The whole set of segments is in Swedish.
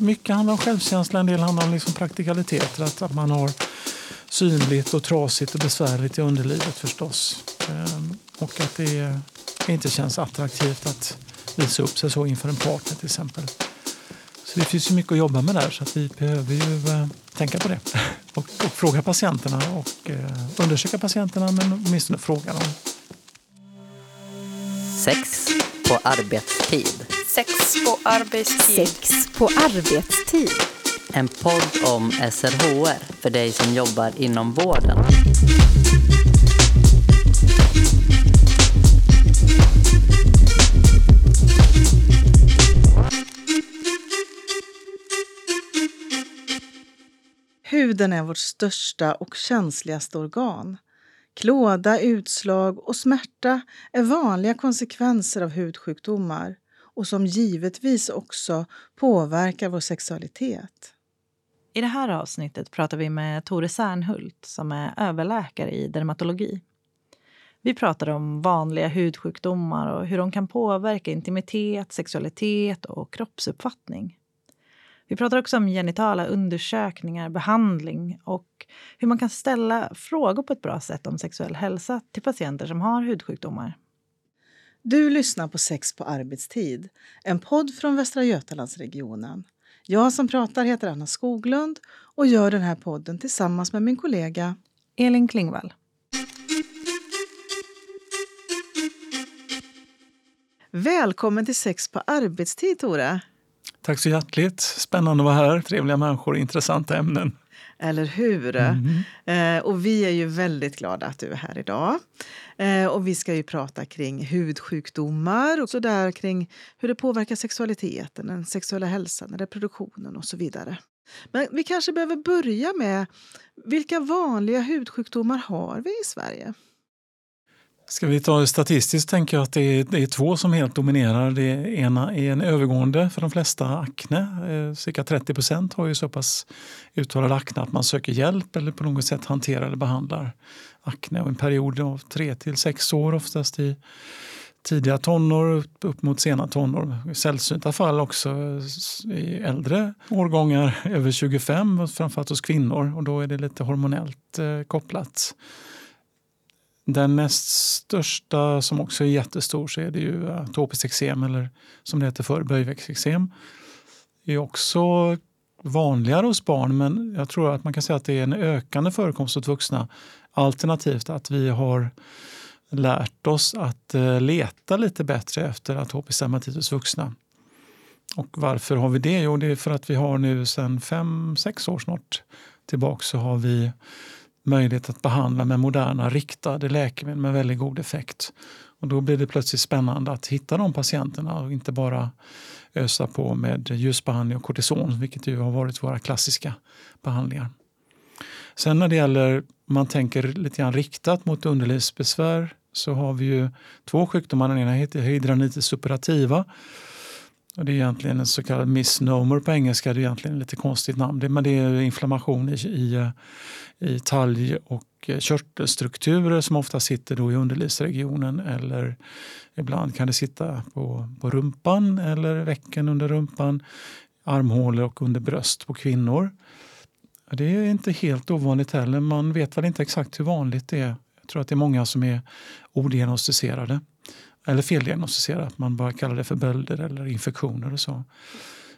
mycket handlar om självkänsla, en del handlar om liksom praktikaliteter. Att, att man har synligt och trasigt och besvärligt i underlivet förstås. Ehm, och att det inte känns attraktivt att visa upp sig så inför en partner till exempel. Så det finns ju mycket att jobba med där så att vi behöver ju eh, tänka på det. Och, och fråga patienterna och eh, undersöka patienterna men åtminstone fråga dem. Sex på arbetstid. Sex på arbetstid. Sex på arbetstid. En podd om SRHR för dig som jobbar inom vården. Huden är vårt största och känsligaste organ. Klåda, utslag och smärta är vanliga konsekvenser av hudsjukdomar och som givetvis också påverkar vår sexualitet. I det här avsnittet pratar vi med Tore Särnhult som är överläkare i dermatologi. Vi pratar om vanliga hudsjukdomar och hur de kan påverka intimitet, sexualitet och kroppsuppfattning. Vi pratar också om genitala undersökningar, behandling och hur man kan ställa frågor på ett bra sätt om sexuell hälsa till patienter som har hudsjukdomar. Du lyssnar på Sex på arbetstid, en podd från Västra Götalandsregionen. Jag som pratar heter Anna Skoglund och gör den här podden tillsammans med min kollega Elin Klingvall. Välkommen till Sex på arbetstid, Tore. Tack så hjärtligt. Spännande att vara här. Trevliga människor, intressanta ämnen. Eller hur? Mm. Eh, och vi är ju väldigt glada att du är här idag. Eh, och vi ska ju prata kring hudsjukdomar och så där kring hur det påverkar sexualiteten, den sexuella hälsan, reproduktionen och så vidare. Men vi kanske behöver börja med vilka vanliga hudsjukdomar har vi i Sverige? Ska vi ta statistiskt tänker jag att det är, det är, två som helt dominerar. Det ena är en övergående för de flesta akne. Eh, cirka 30 procent har ju så pass uttalad akne att man söker hjälp eller på något sätt hanterar eller behandlar akne. Och en period av tre till sex år oftast i tidiga tonår upp mot sena tonår. Sällsynta fall också i äldre årgångar över 25, framförallt hos kvinnor. Och då är det lite hormonellt eh, kopplat. Den näst största som också är jättestor så är det ju atopiskt eksem eller som det hette förr, böjväxteksem. Det är också vanligare hos barn men jag tror att man kan säga att det är en ökande förekomst hos vuxna. Alternativt att vi har lärt oss att eh, leta lite bättre efter atopisk dermatit hos vuxna. Och varför har vi det? Jo, det är för att vi har nu sedan fem, sex år snart tillbaka så har vi möjlighet att behandla med moderna riktade läkemedel med väldigt god effekt. Och då blir det plötsligt spännande att hitta de patienterna och inte bara ösa på med ljusbehandling och kortison, vilket ju har varit våra klassiska behandlingar. Sen när det gäller, man tänker lite grann riktat mot underlivsbesvär så har vi ju två sjukdomar. Den ena heter hydranitis suppurativa och det är egentligen en så kallad misnomer på engelska. Det är egentligen ett lite konstigt namn. men det är inflammation i, i, eh, i talg och eh, körtelstrukturer som ofta sitter då i underlivsregionen eller ibland kan det sitta på, på rumpan eller väcken under rumpan, armhålor och under bröst på kvinnor. Det är inte helt ovanligt heller. Man vet väl inte exakt hur vanligt det är. Jag tror att det är många som är odiagnostiserade eller feldiagnostiserat, Att man bara kallar det för bölder eller infektioner och så.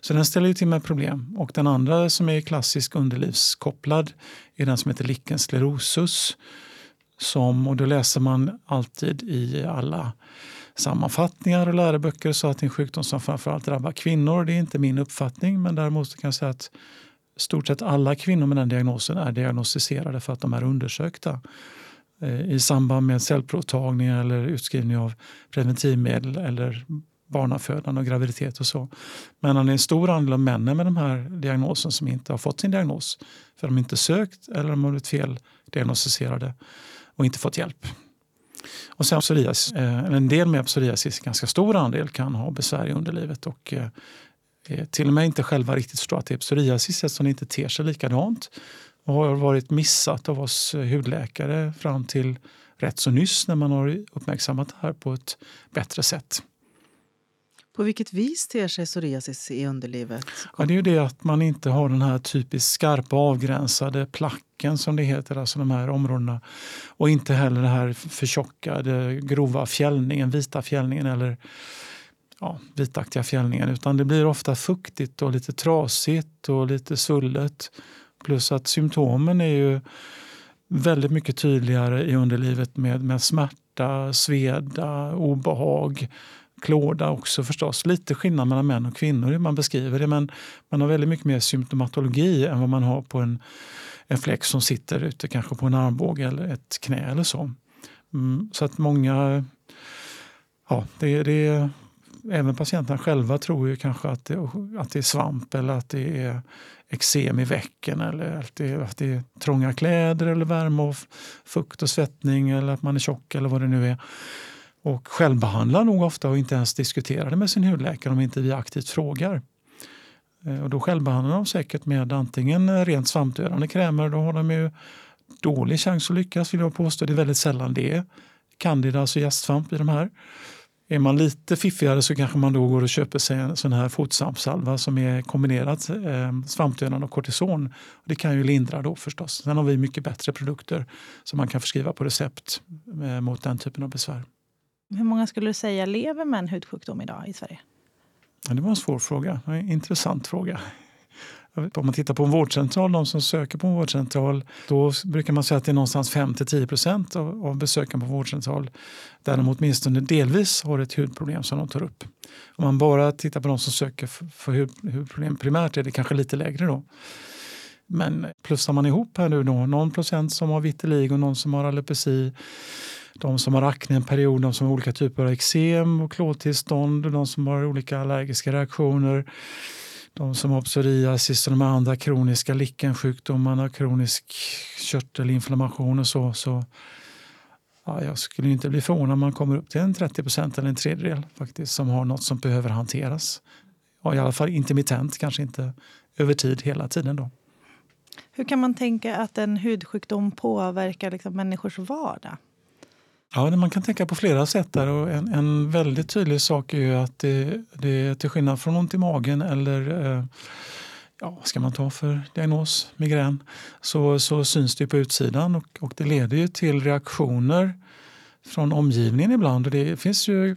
Så den ställer ju till med problem. Och den andra som är klassisk underlivskopplad är den som heter lichensklerosus. Som, och då läser man alltid i alla sammanfattningar och läroböcker så att det är en sjukdom som framförallt drabbar kvinnor. Det är inte min uppfattning men däremot kan jag säga att stort sett alla kvinnor med den diagnosen är diagnostiserade för att de är undersökta Eh, i samband med cellprovtagning eller utskrivning av preventivmedel eller barnafödande och graviditet och så. Men det är en stor andel av männen med de här diagnosen som inte har fått sin diagnos. För de har inte sökt eller de har blivit feldiagnostiserade och inte fått hjälp. Och sen psoriasis. Eh, en del med psoriasis, en ganska stor andel, kan ha besvär i underlivet och eh, till och med inte själva riktigt förstå att det är psoriasis eftersom det inte ter sig likadant och har varit missat av oss hudläkare fram till rätt så nyss när man har uppmärksammat det här på ett bättre sätt. På vilket vis ter sig psoriasis i underlivet? Ja, det är ju det att man inte har den här typiskt skarpa avgränsade placken som det heter, alltså de här områdena. Och inte heller den här förtjockade grova fjällningen, vita fjällningen eller ja, vitaktiga fjällningen. Utan det blir ofta fuktigt och lite trasigt och lite svullet. Plus att symptomen är ju väldigt mycket tydligare i underlivet med, med smärta, sveda, obehag, klåda också förstås. Lite skillnad mellan män och kvinnor hur man beskriver det men man har väldigt mycket mer symptomatologi än vad man har på en, en fläck som sitter ute kanske på en armbåge eller ett knä eller så. Mm, så att många, ja det, det även patienterna själva tror ju kanske att det, att det är svamp eller att det är eksem i väcken eller att det, att det är trånga kläder eller värme och fukt och svettning eller att man är tjock eller vad det nu är. Och självbehandlar nog ofta och inte ens diskuterar det med sin hudläkare om inte vi aktivt frågar. Eh, och då självbehandlar de säkert med antingen rent svampdödande krämer, då har de ju dålig chans att lyckas vill jag påstå. Det är väldigt sällan det är candida, alltså gästsvamp i de här. Är man lite fiffigare så kanske man då går och köper sig en sån här fotsvampsalva som är kombinerat eh, svampdödande och kortison. Det kan ju lindra då förstås. Sen har vi mycket bättre produkter som man kan förskriva på recept eh, mot den typen av besvär. Hur många skulle du säga lever med en hudsjukdom idag i Sverige? Ja, det var en svår fråga. En intressant fråga. Om man tittar på en vårdcentral, de som söker på en vårdcentral, då brukar man säga att det är någonstans 5-10 procent av, av besökarna på vårdcentral där de åtminstone delvis har ett hudproblem som de tar upp. Om man bara tittar på de som söker för, för hud, hudproblem primärt är det kanske lite lägre då. Men plussar man ihop här nu då, någon procent som har vitiligo, någon som har alopeci, de som har akne en period, de som har olika typer av eksem och klåtillstånd, de som har olika allergiska reaktioner, de som har psoriasis och de andra kroniska lickensjukdomarna, kronisk körtelinflammation och så. så ja, jag skulle inte bli förvånad om man kommer upp till en 30 procent eller en tredjedel faktiskt som har något som behöver hanteras. Ja, I alla fall intermittent, kanske inte över tid hela tiden. då. Hur kan man tänka att en hudsjukdom påverkar liksom människors vardag? Ja, man kan tänka på flera sätt. där. Och en, en väldigt tydlig sak är att det, det till skillnad från ont i magen eller eh, ja, vad ska man ta för diagnos, migrän, så, så syns det på utsidan och, och det leder ju till reaktioner från omgivningen ibland. Och det finns ju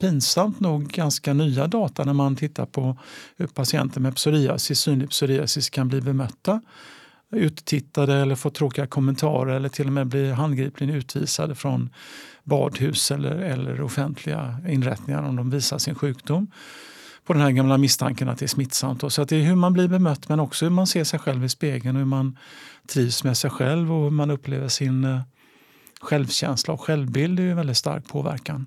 pinsamt nog ganska nya data när man tittar på hur patienter med psoriasis, synlig psoriasis kan bli bemötta uttittade eller få tråkiga kommentarer eller till och med bli handgripligen utvisade från badhus eller, eller offentliga inrättningar om de visar sin sjukdom på den här gamla misstanken att det är smittsamt. Så att det är hur man blir bemött men också hur man ser sig själv i spegeln och hur man trivs med sig själv och hur man upplever sin eh, självkänsla och självbild är ju en väldigt stark påverkan.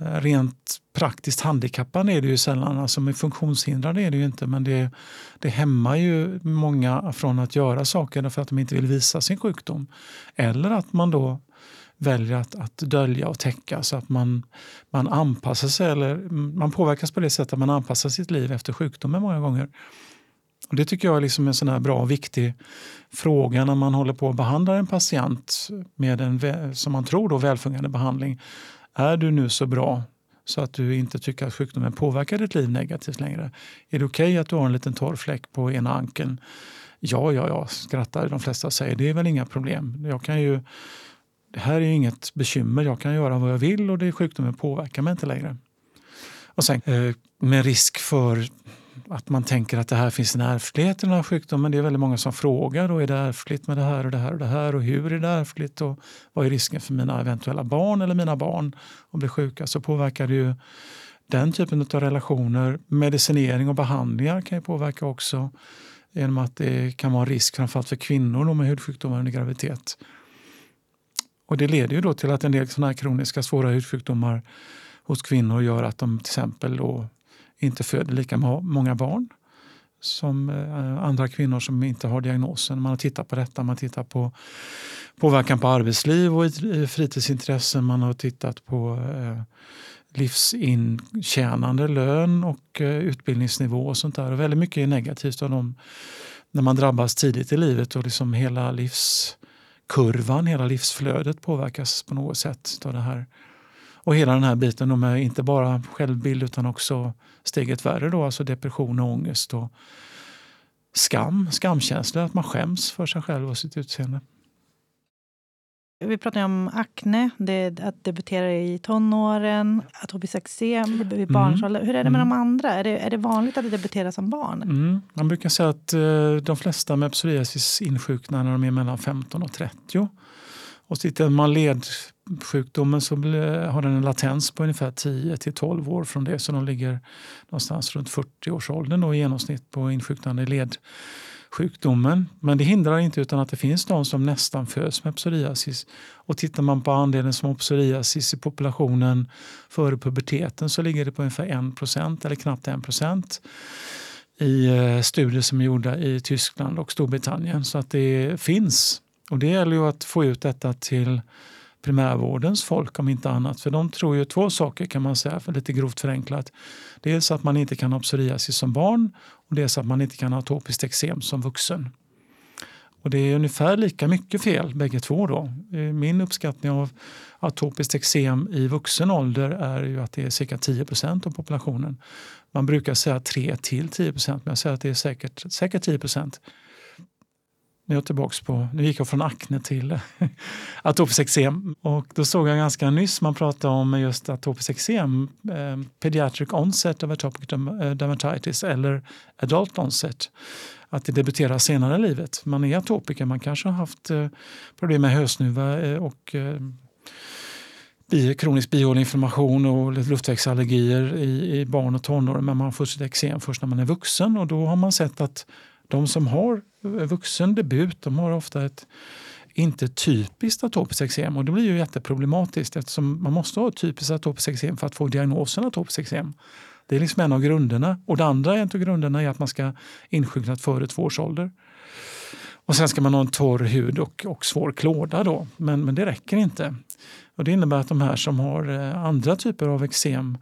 Eh, rent praktiskt handikappade är det ju sällan, alltså med funktionshindrade är det ju inte men det, det hämmar ju många från att göra saker därför att de inte vill visa sin sjukdom. Eller att man då väljer att, att dölja och täcka så att man, man anpassar sig eller man påverkas på det sättet att man anpassar sitt liv efter sjukdomen många gånger. Och det tycker jag är liksom en sån här bra och viktig fråga när man håller på att behandla en patient med en som man tror då välfungerande behandling. Är du nu så bra så att du inte tycker att sjukdomen påverkar ditt liv negativt längre? Är det okej okay att du har en liten torr fläck på ena ankeln? Ja, ja, ja, skrattar de flesta och säger. Det är väl inga problem. Jag kan ju, det här är inget bekymmer. Jag kan göra vad jag vill och det sjukdomen påverkar mig inte längre. Och sen eh, med risk för att man tänker att det här finns en ärftlighet i den här sjukdomen. Det är väldigt många som frågar. Då är det ärftligt med det här och det här och det här? Och hur är det ärftligt? Och vad är risken för mina eventuella barn eller mina barn att bli sjuka? Så påverkar det ju den typen av relationer. Medicinering och behandlingar kan ju påverka också genom att det kan vara en risk framförallt för kvinnor med hudsjukdomar under graviditet. Och det leder ju då till att en del sådana här kroniska svåra hudsjukdomar hos kvinnor gör att de till exempel då inte föder lika många barn som eh, andra kvinnor som inte har diagnosen. Man har tittat på detta, man tittar på påverkan på arbetsliv och fritidsintressen. Man har tittat på eh, livsintjänande lön och eh, utbildningsnivå och sånt där. Och väldigt mycket är negativt av dem när man drabbas tidigt i livet och liksom hela livskurvan, hela livsflödet påverkas på något sätt av det här. Och hela den här biten med inte bara självbild utan också steget värre då, alltså depression och ångest och skam, skamkänsla, att man skäms för sig själv och sitt utseende. Vi pratar om akne, det, att debutera i tonåren, atopiskt eksem vid Mm. barnsålder. Hur är det med de andra? Är det, är det vanligt att det debuterar som barn? Mm. Man brukar säga att eh, de flesta med psoriasis insjuknar när de är mellan 15 och 30. Och tittar man sjukdomen så har den en latens på ungefär 10 till 12 år från det. Så de ligger någonstans runt 40-årsåldern då, i genomsnitt på insjuknande i ledsjukdomen. Men det hindrar inte utan att det finns de som nästan föds med psoriasis. Och tittar man på andelen som har psoriasis i populationen före puberteten så ligger det på ungefär 1 eller knappt 1% i eh, studier som är gjorda i Tyskland och Storbritannien. Så att det finns. Och det gäller ju att få ut detta till primärvårdens folk om inte annat. För de tror ju två saker kan man säga, för lite grovt förenklat. Dels att man inte kan ha psoriasis som barn och dels att man inte kan ha atopiskt eksem som vuxen. Och det är ungefär lika mycket fel bägge två då. Eh, min uppskattning av atopiskt eksem i vuxen ålder är ju att det är cirka 10 procent av populationen. Man brukar säga 3 till 10 procent, men jag säger att det är säkert, säkert 10 procent. Nu jag tillbaks på, nu gick jag från akne till atopiskt eksem. Och då såg jag ganska nyss, man pratade om just atopiskt eksem, eh, pediatric onset of atopic eh, dermatitis eller adult onset. Att det debuterar senare i livet. Man är atopiker, man kanske har haft eh, problem med hösnuva eh, och eh, bi, kronisk bihåleinflammation och luftvägsallergier i, i barn och tonåren. men man får sitt eksem först när man är vuxen och då har man sett att de som har vuxen debut de har ofta ett inte typiskt atopiskt eksem och det blir ju jätteproblematiskt eftersom man måste ha ett typiskt atopiskt eksem för att få diagnosen atopiskt eksem. Det är liksom en av grunderna. Och det andra en av grunderna är att man ska insjukna före två års ålder. Och sen ska man ha en torr hud och, och svår klåda då. Men, men det räcker inte. Och det innebär att de här som har eh, andra typer av eksem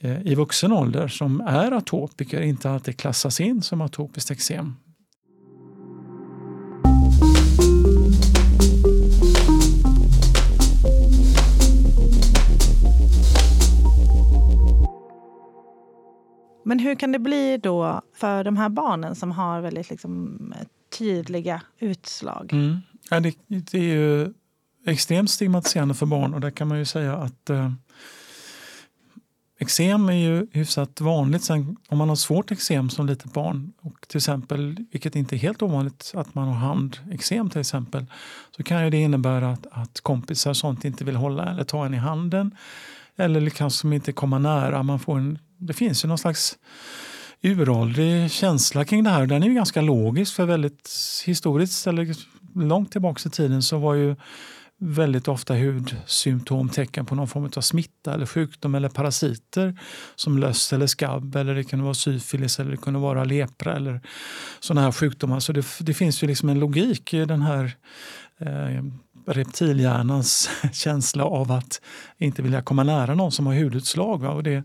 i vuxen ålder som är atopiker inte alltid klassas in som atopiskt eksem. Men hur kan det bli då för de här barnen som har väldigt liksom, tydliga utslag? Mm. Ja, det, det är ju extremt stigmatiserande för barn och där kan man ju säga att eh, eksem är ju hyfsat vanligt. Sen, om man har svårt eksem som litet barn och till exempel, vilket inte är helt ovanligt, att man har handeksem till exempel, så kan ju det innebära att, att kompisar sånt inte vill hålla eller ta en i handen eller kanske inte komma nära. Man får en, det finns ju någon slags uråldrig känsla kring det här. Den är ju ganska logisk för väldigt historiskt eller långt tillbaka i tiden så var ju väldigt ofta hudsymptom tecken på någon form av smitta eller sjukdom eller parasiter som löss eller skabb eller det kunde vara syfilis eller det kunde vara lepra eller sådana här sjukdomar. Så det, det finns ju liksom en logik i den här eh, reptilhjärnans känsla av att inte vilja komma nära någon som har hudutslag. Va? Och det,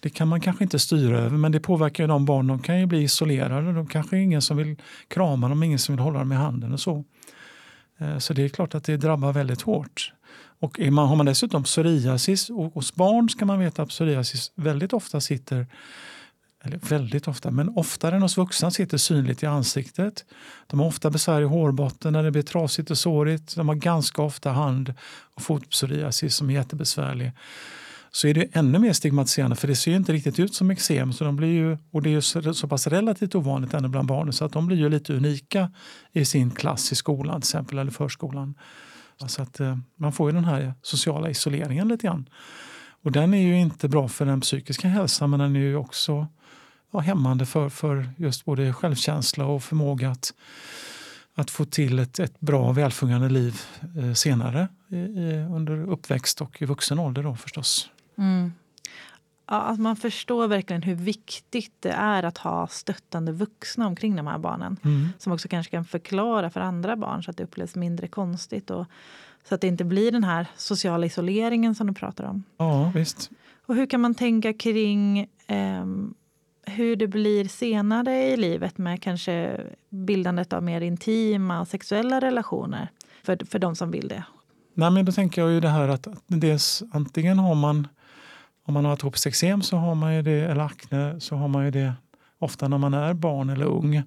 det kan man kanske inte styra över men det påverkar ju de barn. De kan ju bli isolerade. De kanske är ingen som vill krama dem, ingen som vill hålla dem i handen och så. Eh, så det är klart att det drabbar väldigt hårt. Och är man, har man dessutom psoriasis, och hos barn ska man veta att psoriasis väldigt ofta sitter, eller väldigt ofta, men oftare än hos vuxna sitter synligt i ansiktet. De har ofta besvär i hårbotten när det blir trasigt och sårigt. De har ganska ofta hand och fotpsoriasis som är jättebesvärlig så är det ännu mer stigmatiserande för det ser ju inte riktigt ut som eksem. Så de blir ju, och det är ju så, så pass relativt ovanligt ännu bland barnen så att de blir ju lite unika i sin klass i skolan till exempel eller förskolan. Så att eh, man får ju den här sociala isoleringen lite grann. Och den är ju inte bra för den psykiska hälsan men den är ju också ja, hämmande för, för just både självkänsla och förmåga att, att få till ett, ett bra välfungerande liv eh, senare i, i, under uppväxt och i vuxen ålder då förstås. Mm. Ja, att man förstår verkligen hur viktigt det är att ha stöttande vuxna omkring de här barnen. Mm. Som också kanske kan förklara för andra barn så att det upplevs mindre konstigt. Och, så att det inte blir den här sociala isoleringen som du pratar om. Ja, visst. Och hur kan man tänka kring eh, hur det blir senare i livet med kanske bildandet av mer intima och sexuella relationer för, för de som vill det? Nej, men då tänker jag ju det här att dels antingen har man om man har atopiskt eksem så har man ju det, eller akne så har man ju det ofta när man är barn eller ung.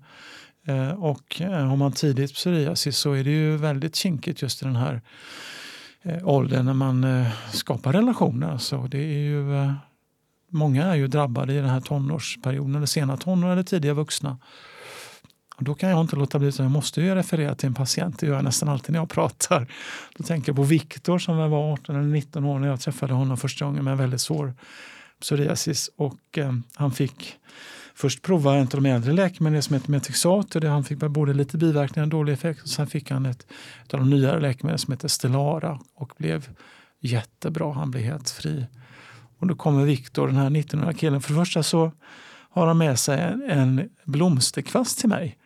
Eh, och eh, har man tidigt psoriasis så är det ju väldigt kinkigt just i den här eh, åldern när man skapar relationer. Så det är ju, många är ju drabbade i den här tonårsperioden, eller sena tonår eller tidiga vuxna. Och då kan jag inte låta bli, att jag måste ju referera till en patient. Det gör jag nästan alltid när jag pratar. Då tänker jag på Viktor som var 18 eller 19 år när jag träffade honom första gången med en väldigt svår psoriasis. Och eh, han fick först prova en av de äldre läkemedlen som heter Metixat. Och det han fick både lite biverkningar och dålig effekt. Och sen fick han ett av de nyare läkemedlen som heter Stellara och blev jättebra. Han blev helt fri. Och då kommer Viktor, den här 19-åriga killen. För det första så har han med sig en, en blomsterkvast till mig.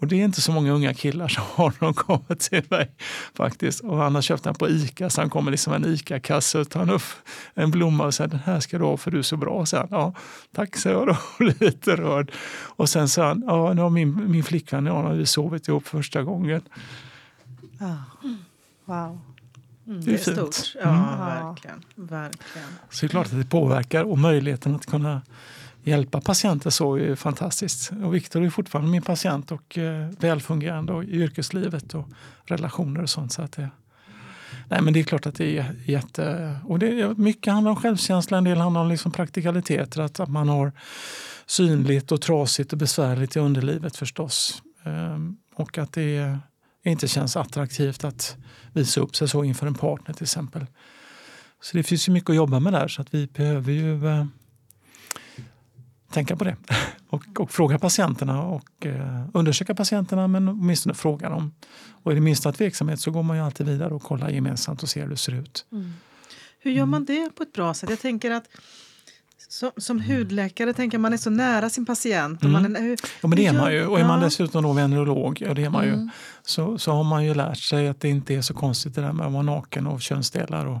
Och det är inte så många unga killar som har de kommer till mig. faktiskt. Och han har köpt den på Ica, så han kommer liksom en Ica-kasse och tar upp en blomma och säger den här ska du ha för du är så bra. Så han, ja, tack säger jag då, lite rörd. Och sen sa han, ja nu har min, min flickvän och jag har vi sovit ihop första gången. Ah. Wow. Mm, Det är det är stort. Ja, Mm. verkligen. verkligen. Så det är klart att det påverkar och möjligheten att kunna hjälpa patienter så är fantastiskt. Och Viktor är fortfarande min patient och eh, välfungerande och i yrkeslivet och relationer och sånt. Så att det, nej men det är klart att det är jätte... Och det, mycket handlar om självkänsla, en del handlar om liksom praktikaliteter. Att, att man har synligt och trasigt och besvärligt i underlivet förstås. Ehm, och att det inte känns attraktivt att visa upp sig så inför en partner till exempel. Så det finns ju mycket att jobba med där så att vi behöver ju eh, tänka på det. Och, och fråga patienterna och eh, undersöka patienterna men åtminstone fråga dem. Och är det minsta tveksamhet så går man ju alltid vidare och kollar gemensamt och ser hur det ser ut. Hur gör man det på ett bra sätt? Jag tänker att som, som hudläkare tänker man är så nära sin patient. Och man är, hur, Ja, men det är man ju. Och är man dessutom då venerolog, ja, det är man Mm. ju, så, så har man ju lärt sig att det inte är så konstigt det där med att vara naken och könsdelar och,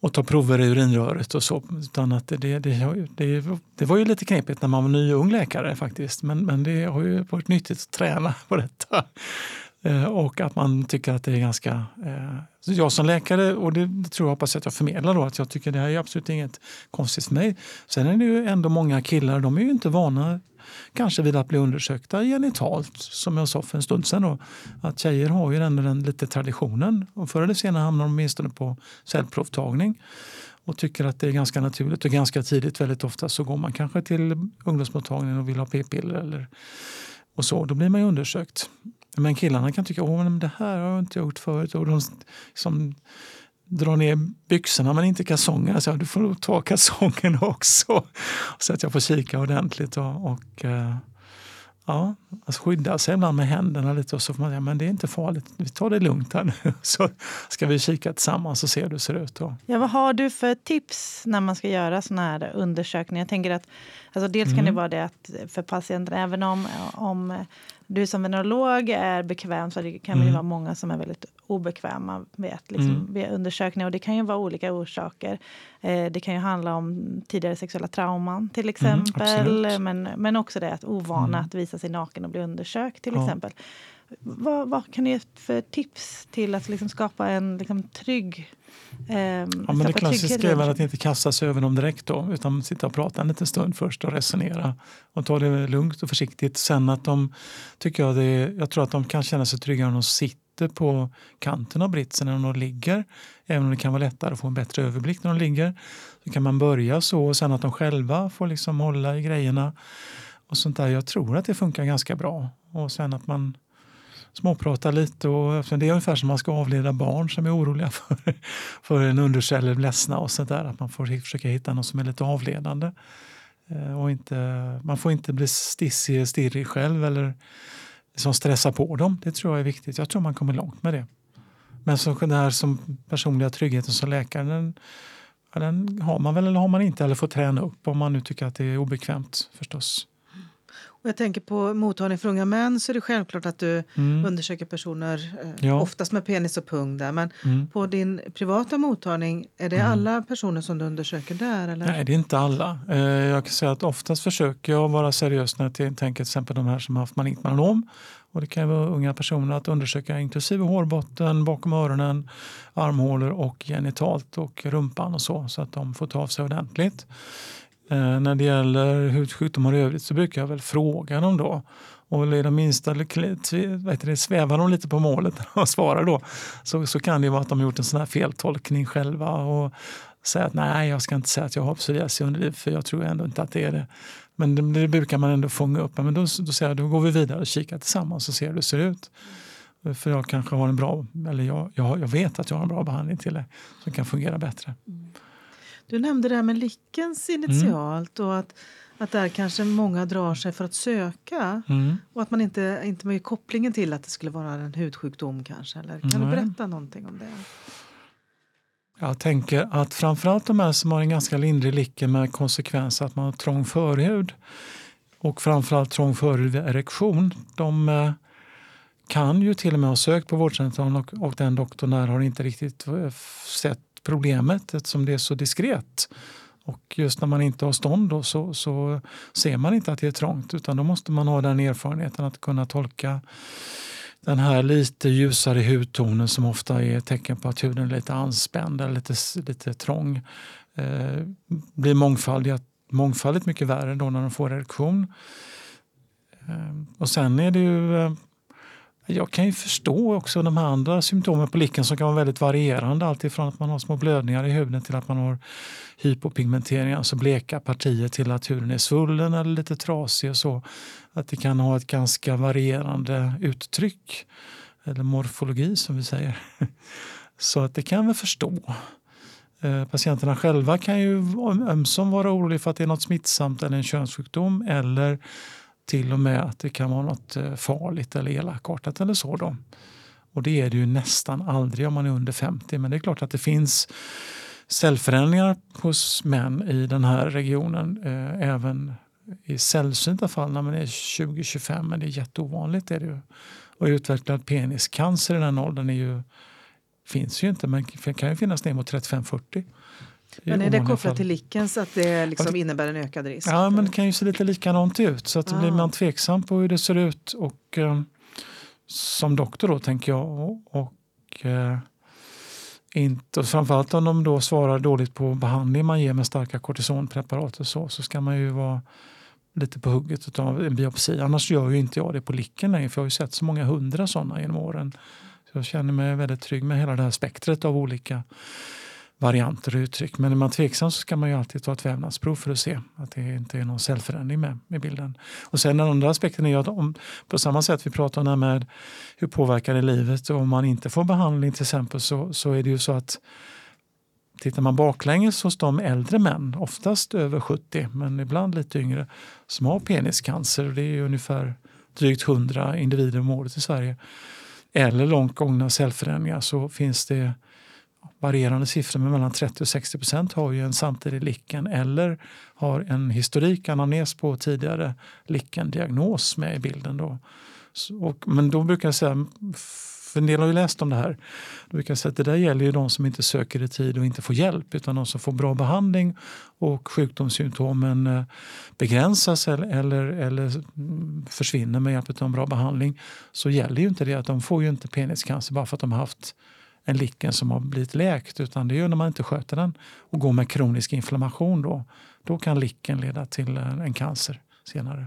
och ta prover i urinröret och så. Utan att det, det, det, det, var ju lite knepigt när man var ny ung läkare faktiskt. Men, men det har ju varit nyttigt att träna på detta. Eh, och att man tycker att det är ganska... Eh, jag som läkare, och det tror jag hoppas att jag förmedlar då, att jag tycker det här är absolut inget konstigt för mig. Sen är det ju ändå många killar, de är ju inte vana kanske vid att bli undersökta genitalt, som jag sa för en stund sedan. Då, att tjejer har ju ändå den lite traditionen och förr eller senare hamnar de åtminstone på cellprovtagning och tycker att det är ganska naturligt och ganska tidigt väldigt ofta så går man kanske till ungdomsmottagningen och vill ha p-piller eller och så, då blir man ju undersökt. Men killarna kan tycka att det här har jag inte gjort förut. Och de som drar ner byxorna men inte kalsongerna. Så jag, du får nog ta kalsongerna också. Så att jag får kika ordentligt. Och, och eh, ja, alltså skydda sig ibland med händerna lite. Och så får man säga, men det är inte farligt. Vi tar det lugnt här nu. Så ska vi kika tillsammans och se hur det ser ut. Då. Ja, vad har du för tips när man ska göra såna här undersökningar? Jag tänker att, alltså dels kan det vara det att för patienten, även om, om du som venerolog är bekväm så det kan ju vara många som är väldigt obekväma vet, liksom, vid undersökningar. Och det kan ju vara olika orsaker. Eh, det kan ju handla om tidigare sexuella trauman till exempel. absolut. men, men också det att ovana att visa sig naken och bli undersökt till Ja. exempel. Vad, vad kan du ge för tips till att liksom skapa en liksom, trygg ehm, Ja, men det klassiska är väl att inte kasta sig över dem direkt då, utan sitta och prata en liten stund först och resonera. Och ta det lugnt och försiktigt. Sen att de, tycker jag, det, jag tror att de kan känna sig trygga om de sitter på kanten av britsen när de ligger. Även om det kan vara lättare att få en bättre överblick när de ligger. Så kan man börja så och sen att de själva får liksom hålla i grejerna. Och sånt där. Jag tror att det funkar ganska bra. Och sen att man småprata lite. Och, det är ungefär som man ska avleda barn som är oroliga för, för en underkäll eller ledsna och sådär. Att man får försöka hitta något som är lite avledande. Eh, och inte, man får inte bli stissig, stirrig själv eller liksom som stressar på dem. Det tror jag är viktigt. Jag tror man kommer långt med det. Men så den här som personliga tryggheten som läkare, den, den har man väl eller har man inte. Eller får träna upp om man nu tycker att det är obekvämt förstås. Och jag tänker på mottagning för unga män så är det självklart att du undersöker personer, eh, Ja. oftast med penis och pung där. Men Mm. på din privata mottagning, är det alla personer som du undersöker där? Eller? Nej, det är inte alla. Eh, Jag kan säga att oftast försöker jag vara seriös när jag tänker till exempel de här som har haft malignt melanom Och det kan vara unga personer att undersöka inklusive hårbotten, bakom öronen, armhålor och genitalt och rumpan och så, så att de får ta av sig ordentligt. Eh, när det gäller hudsjukdomar i övrigt så brukar jag väl fråga dem då. Och är de minsta vet du, svävar de lite på målet när de svarar då så, så kan det vara att de har gjort en sån här feltolkning själva och säger att nej, jag ska inte säga att jag har psoriasis i underlivet för jag tror ändå inte att det är det. Men det, det brukar man ändå fånga upp. Men då, då säger jag, då går vi vidare och kikar tillsammans och ser hur det ser ut. För jag kanske har en bra, eller jag, jag, jag vet att jag har en bra behandling till det som kan fungera bättre. Mm. Du nämnde det här med Lickens initialt mm. och att, att där kanske många drar sig för att söka mm. och att man inte, inte med kopplingen till att det skulle vara en hudsjukdom kanske. Eller kan du berätta någonting om det? Jag tänker att framförallt de här som har en ganska lindrig licke med konsekvens att man har trång förhud och framförallt trång förhud vid erektion. De eh, kan ju till och med ha sökt på vårdcentralen och, och den doktorn där har inte riktigt eh, sett problemet eftersom det är så diskret. Och just när man inte har stånd då, så, så ser man inte att det är trångt utan då måste man ha den erfarenheten att kunna tolka den här lite ljusare hudtonen som ofta är ett tecken på att huden är lite anspänd eller lite, lite trång eh, blir mångfaldigt, mångfaldigt mycket värre då när de får erektion. Eh, och sen är det ju eh, jag kan ju förstå också de här andra symptomen på licken som kan vara väldigt varierande. Alltifrån att man har små blödningar i huden till att man har hypopigmentering, alltså bleka partier till att huden är svullen eller lite trasig och så. Att det kan ha ett ganska varierande uttryck, eller morfologi som vi säger. Så att det kan vi förstå. Eh, patienterna själva kan ju ömsom vara oroliga för att det är något smittsamt eller en könssjukdom eller till och med att det kan vara något eh, farligt eller elakartat eller så. Då. Och det är det ju nästan aldrig om man är under 50 men det är klart att det finns cellförändringar hos män i den här regionen eh, även i sällsynta fall när man är 20-25 men det är jätteovanligt. Är det ju. Och utvecklad peniscancer i den åldern är ju, finns ju inte men kan ju finnas ner mot 35-40. Men är det kopplat till Lickens att det liksom innebär en ökad risk? Ja, men det kan ju se lite likadant ut så att ah. blir man tveksam på hur det ser ut och eh, som doktor då tänker jag och, och eh, inte, och framförallt om de då svarar dåligt på behandling man ger med starka kortisonpreparat och så, så ska man ju vara lite på hugget av en biopsi. Annars gör ju inte jag det på licken längre för jag har ju sett så många hundra sådana genom åren. Så jag känner mig väldigt trygg med hela det här spektret av olika varianter och uttryck. Men är man tveksam så ska man ju alltid ta ett vävnadsprov för att se att det inte är någon cellförändring med i bilden. Och sen den andra aspekten är att om, på samma sätt vi pratar om det här med hur påverkar det livet och om man inte får behandling till exempel så, så är det ju så att Tittar man baklänges hos de äldre män, oftast över 70 men ibland lite yngre, som har peniscancer, och det är ungefär drygt 100 individer om året i Sverige, eller långt gångna cellförändringar så finns det varierande siffror, men mellan 30 och 60 procent har ju en samtidig licken eller har en historik, anamnes på tidigare lickendiagnos med i bilden. Då. Så, och, men då brukar jag säga, för en del har ju läst om det här, då brukar jag säga att det där gäller ju de som inte söker i tid och inte får hjälp utan de som får bra behandling och sjukdomssymptomen eh, begränsas eller, eller, eller försvinner med hjälp av en bra behandling så gäller ju inte det att de får ju inte peniscancer bara för att de har haft en licken som har blivit läkt utan det är ju när man inte sköter den och går med kronisk inflammation. Då, då kan licken leda till en cancer senare.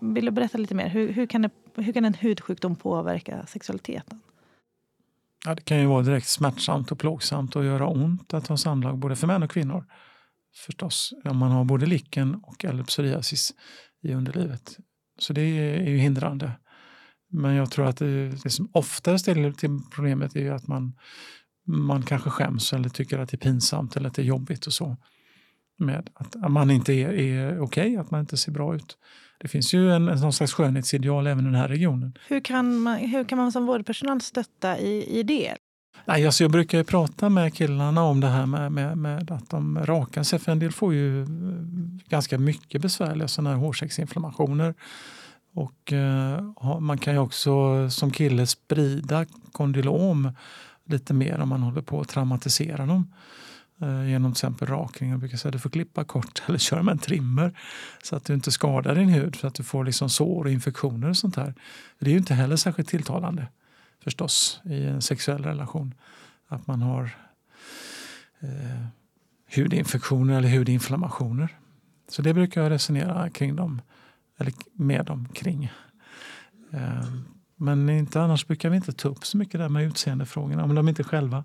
Vill du berätta lite mer? Hur, hur, kan det, hur kan en hudsjukdom påverka sexualiteten? Ja, det kan ju vara direkt smärtsamt och plågsamt och göra ont att ha samlag både för män och kvinnor. Förstås, om man har både licken och eller psoriasis i underlivet. Så det är ju hindrande. Men jag tror att det, det som oftare ställer till problemet är att man, man kanske skäms eller tycker att det är pinsamt eller att det är jobbigt och så. Med att man inte är, är okej, okay, att man inte ser bra ut. Det finns ju en, en slags skönhetsideal även i den här regionen. Hur kan man, hur kan man som vårdpersonal stötta i, i det? Nej, alltså jag brukar prata med killarna om det här med, med, med, att de rakar sig. För en del får ju eh, ganska mycket besvärliga sådana här hårsäcksinflammationer. Och eh, man kan ju också som kille sprida kondylom lite mer om man håller på att traumatisera dem Eh, genom till exempel rakning. Jag brukar säga att du får klippa kort eller köra med en trimmer så att du inte skadar din hud för att du får liksom sår och infektioner och sånt här. Det är ju inte heller särskilt tilltalande förstås i en sexuell relation att man har eh, hudinfektioner eller hudinflammationer. Så det brukar jag resonera kring dem, eller med dem kring. Eh, men inte annars brukar vi inte ta upp så mycket där med utseendefrågorna, om de inte själva.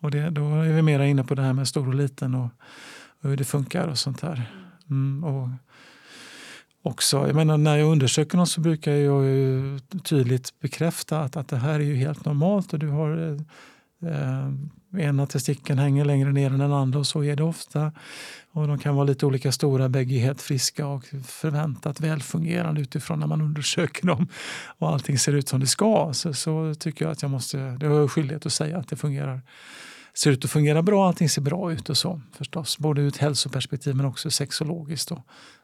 Och det, då är vi mera inne på det här med stor och liten och, och hur det funkar och sånt där. Mm, och också, jag menar, när jag undersöker någon så brukar jag ju tydligt bekräfta att, att det här är ju helt normalt och du har eh, eh ena testikeln hänger längre ner än den andra och så är det ofta. Och de kan vara lite olika stora, bägge helt friska och förväntat välfungerande utifrån när man undersöker dem och allting ser ut som det ska. Så, så tycker jag att jag måste, det har jag skyldighet att säga att det fungerar ser ut att fungera bra, allting ser bra ut och så förstås. Både ur ett hälsoperspektiv men också sexologiskt. Då,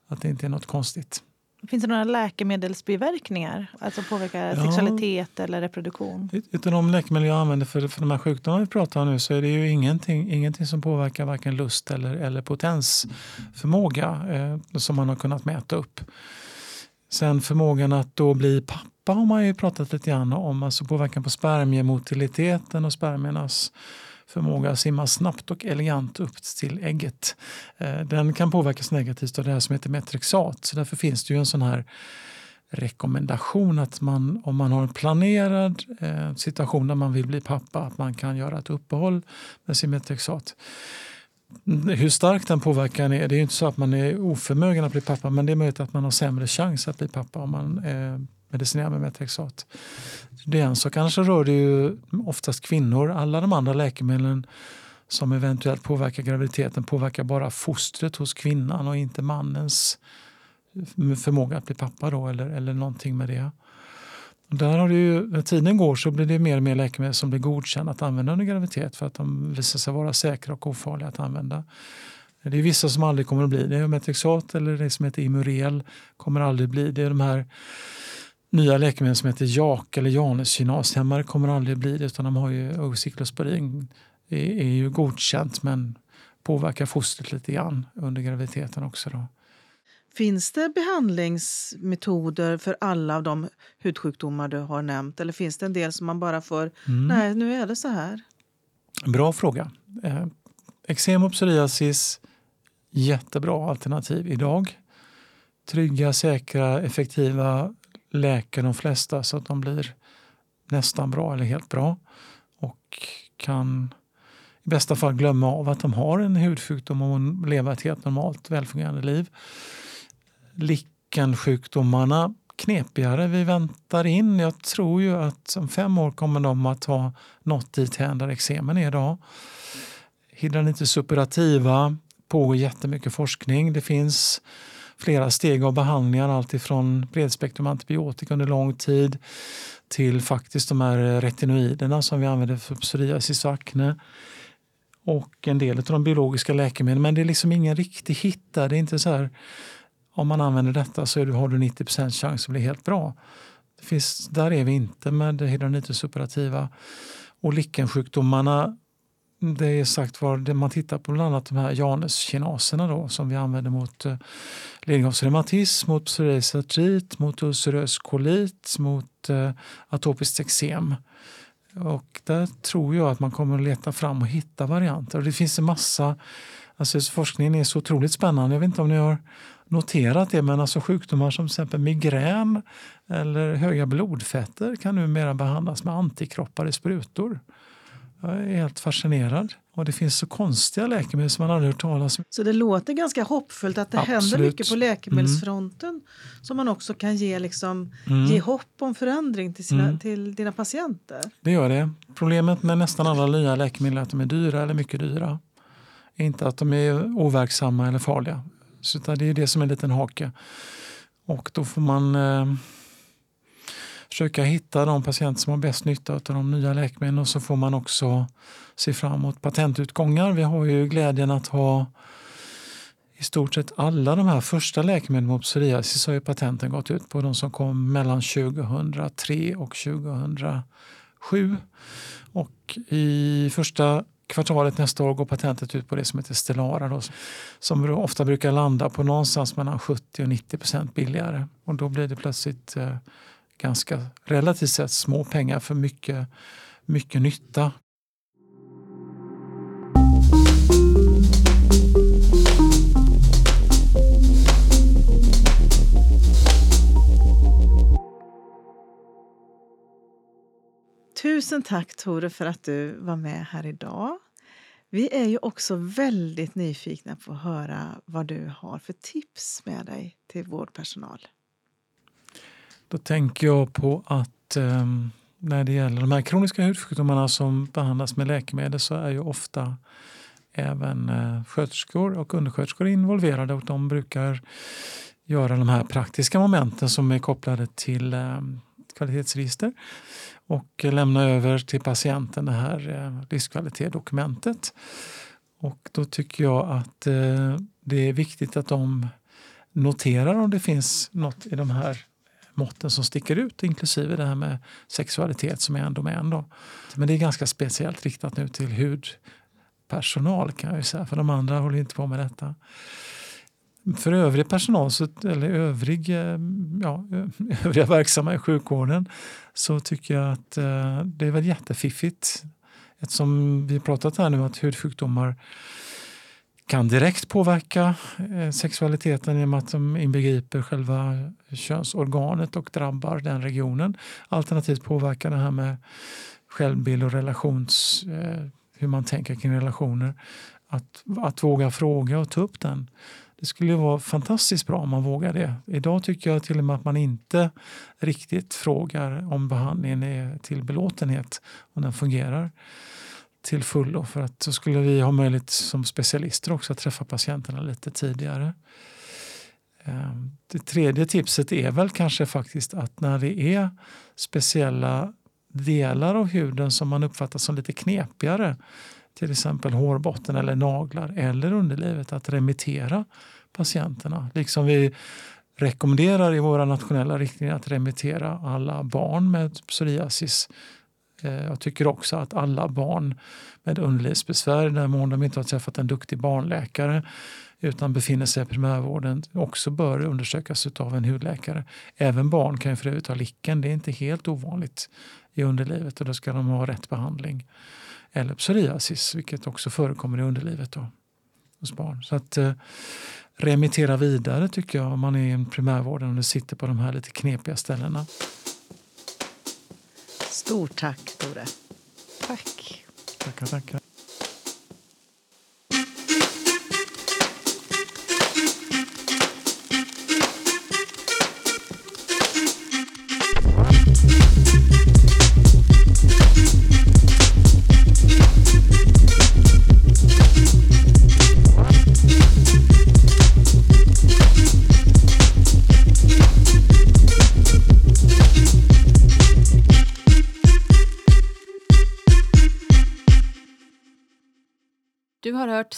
att det inte är något konstigt. Finns det några läkemedelsbiverkningar? Alltså påverkar ja. sexualitet eller reproduktion? Utav de läkemedel jag använder för, för de här sjukdomarna vi pratar om nu så är det ju ingenting, ingenting som påverkar varken lust eller, eller potensförmåga eh, som man har kunnat mäta upp. Sen förmågan att då bli pappa har man ju pratat lite grann om, alltså påverkan på spermiemotiliteten och spermiernas förmåga att simma snabbt och elegant upp till ägget. Eh, den kan påverkas negativt av det här som heter metrexat. Så därför finns det ju en sån här rekommendation att man om man har en planerad eh, situation där man vill bli pappa att man kan göra ett uppehåll med sin metrexat. Hur stark den påverkan är, det är inte så att man är oförmögen att bli pappa men det är möjligt att man har sämre chans att bli pappa om man eh, medicinera med metrexat. Det är en sak. Annars rör det ju oftast kvinnor. Alla de andra läkemedlen som eventuellt påverkar graviditeten påverkar bara fostret hos kvinnan och inte mannens eh, förmåga att bli pappa då, eller, eller någonting med det. där har det ju, när tiden går så blir det mer och mer läkemedel som blir godkända att använda under graviditet för att de visar sig vara säkra och ofarliga att använda. Det är vissa som aldrig kommer att bli det. Metrexat eller det som heter Imurel kommer aldrig bli det. Är de här nya läkemedel som heter JAK eller Janus kinashämmare kommer aldrig bli det utan de har ju Ociclosporin är, är ju godkänt men påverkar fostret lite grann under graviditeten också. Då. Finns det behandlingsmetoder för alla av de hudsjukdomar du har nämnt eller finns det en del som man bara får, mm. nej nu är det så här? Bra fråga. Eh, eksem och psoriasis, jättebra alternativ idag. Trygga, säkra, effektiva läker de flesta så att de blir nästan bra eller helt bra och kan i bästa fall glömma av att de har en hudsjukdom och leva ett helt normalt välfungerande liv. Lickensjukdomarna knepigare. Vi väntar in. Jag tror ju att om fem år kommer de att ha nått dit där eksemen är idag. Hidranitis suppurativa pågår jättemycket forskning. Det finns flera steg av behandlingar, alltifrån bredspektrum antibiotika under lång tid till faktiskt de här retinoiderna som vi använder för psoriasis och akne och en del av de biologiska läkemedlen. Men det är liksom ingen riktig hit där. Det är inte så här, om man använder detta så har du 90% chans att bli helt bra. Det finns, där är vi inte med hydronitis operativa. Och lickensjukdomarna det är sagt var, man tittar på bland annat de här Januskinaserna då, som vi använder mot eh, ledgångsreumatism, mot psoriasis artrit, mot ulcerös kolit, mot eh, atopiskt eksem. Och där tror jag att man kommer att leta fram och hitta varianter. Och det finns en massa, alltså forskningen är så otroligt spännande. Jag vet inte om ni har noterat det, men alltså sjukdomar som till exempel migrän eller höga blodfetter kan numera behandlas med antikroppar i sprutor. Jag är helt fascinerad. Och det finns så konstiga läkemedel som man aldrig hört talas om. Så det låter ganska hoppfullt att det Absolut. händer mycket på läkemedelsfronten mm. som man också kan ge, liksom, mm. ge hopp om förändring till, sina, mm. till dina patienter. Det gör det. Problemet med nästan alla nya läkemedel är att de är dyra eller mycket dyra. Inte att de är overksamma eller farliga. Så det är det som är en liten hake. Och då får man eh, försöka hitta de patienter som har bäst nytta av de nya läkemedlen och så får man också se fram emot patentutgångar. Vi har ju glädjen att ha i stort sett alla de här första läkemedlen mot psoriasis har ju patenten gått ut på. De som kom mellan 2003 och 2007. Och i första kvartalet nästa år går patentet ut på det som heter Stellara då, som ofta brukar landa på någonstans mellan 70 och 90 procent billigare. Och då blir det plötsligt eh, ganska relativt sett små pengar för mycket, mycket nytta. Tusen tack Tore för att du var med här idag. Vi är ju också väldigt nyfikna på att höra vad du har för tips med dig till vårdpersonal. Då tänker jag på att eh, när det gäller de här kroniska hudsjukdomarna som behandlas med läkemedel så är ju ofta även eh, sköterskor och undersköterskor involverade och de brukar göra de här praktiska momenten som är kopplade till eh, kvalitetsregister och lämna över till patienten det här eh, livskvalitetsdokumentet. Och då tycker jag att eh, det är viktigt att de noterar om det finns något i de här måtten som sticker ut, inklusive det här med sexualitet som är en domän. Då. Men det är ganska speciellt riktat nu till hudpersonal kan jag säga, för de andra håller inte på med detta. För övrig personal, eller övrig, eh, ja, övriga verksamma i sjukvården så tycker jag att eh, det är väl jättefiffigt. Eftersom vi har pratat här nu att hudsjukdomar kan direkt påverka eh, sexualiteten genom att de inbegriper själva könsorganet och drabbar den regionen. Alternativt påverkar det här med självbild och relations, eh, hur man tänker kring relationer. Att, att våga fråga och ta upp den. Det skulle vara fantastiskt bra om man vågar det. Idag tycker jag till och med att man inte riktigt frågar om behandlingen är till belåtenhet, om den fungerar till fullo. För att så skulle vi ha möjlighet som specialister också att träffa patienterna lite tidigare. Ehm, det tredje tipset är väl kanske faktiskt att när det är speciella delar av huden som man uppfattar som lite knepigare till exempel hårbotten eller naglar eller underlivet att remittera patienterna. Liksom vi rekommenderar i våra nationella riktlinjer att remittera alla barn med psoriasis. Eh, jag tycker också att alla barn med underlivsbesvär, där mån de inte har träffat en duktig barnläkare utan befinner sig i primärvården också bör undersökas av en hudläkare. Även barn kan ju för övrigt ha licken, det är inte helt ovanligt i underlivet och då ska de ha rätt behandling eller psoriasis, vilket också förekommer i underlivet då, hos barn. Så att eh, remittera vidare tycker jag om man är i primärvården och sitter på de här lite knepiga ställena. Stort tack Tore. Tack. Tackar, tackar.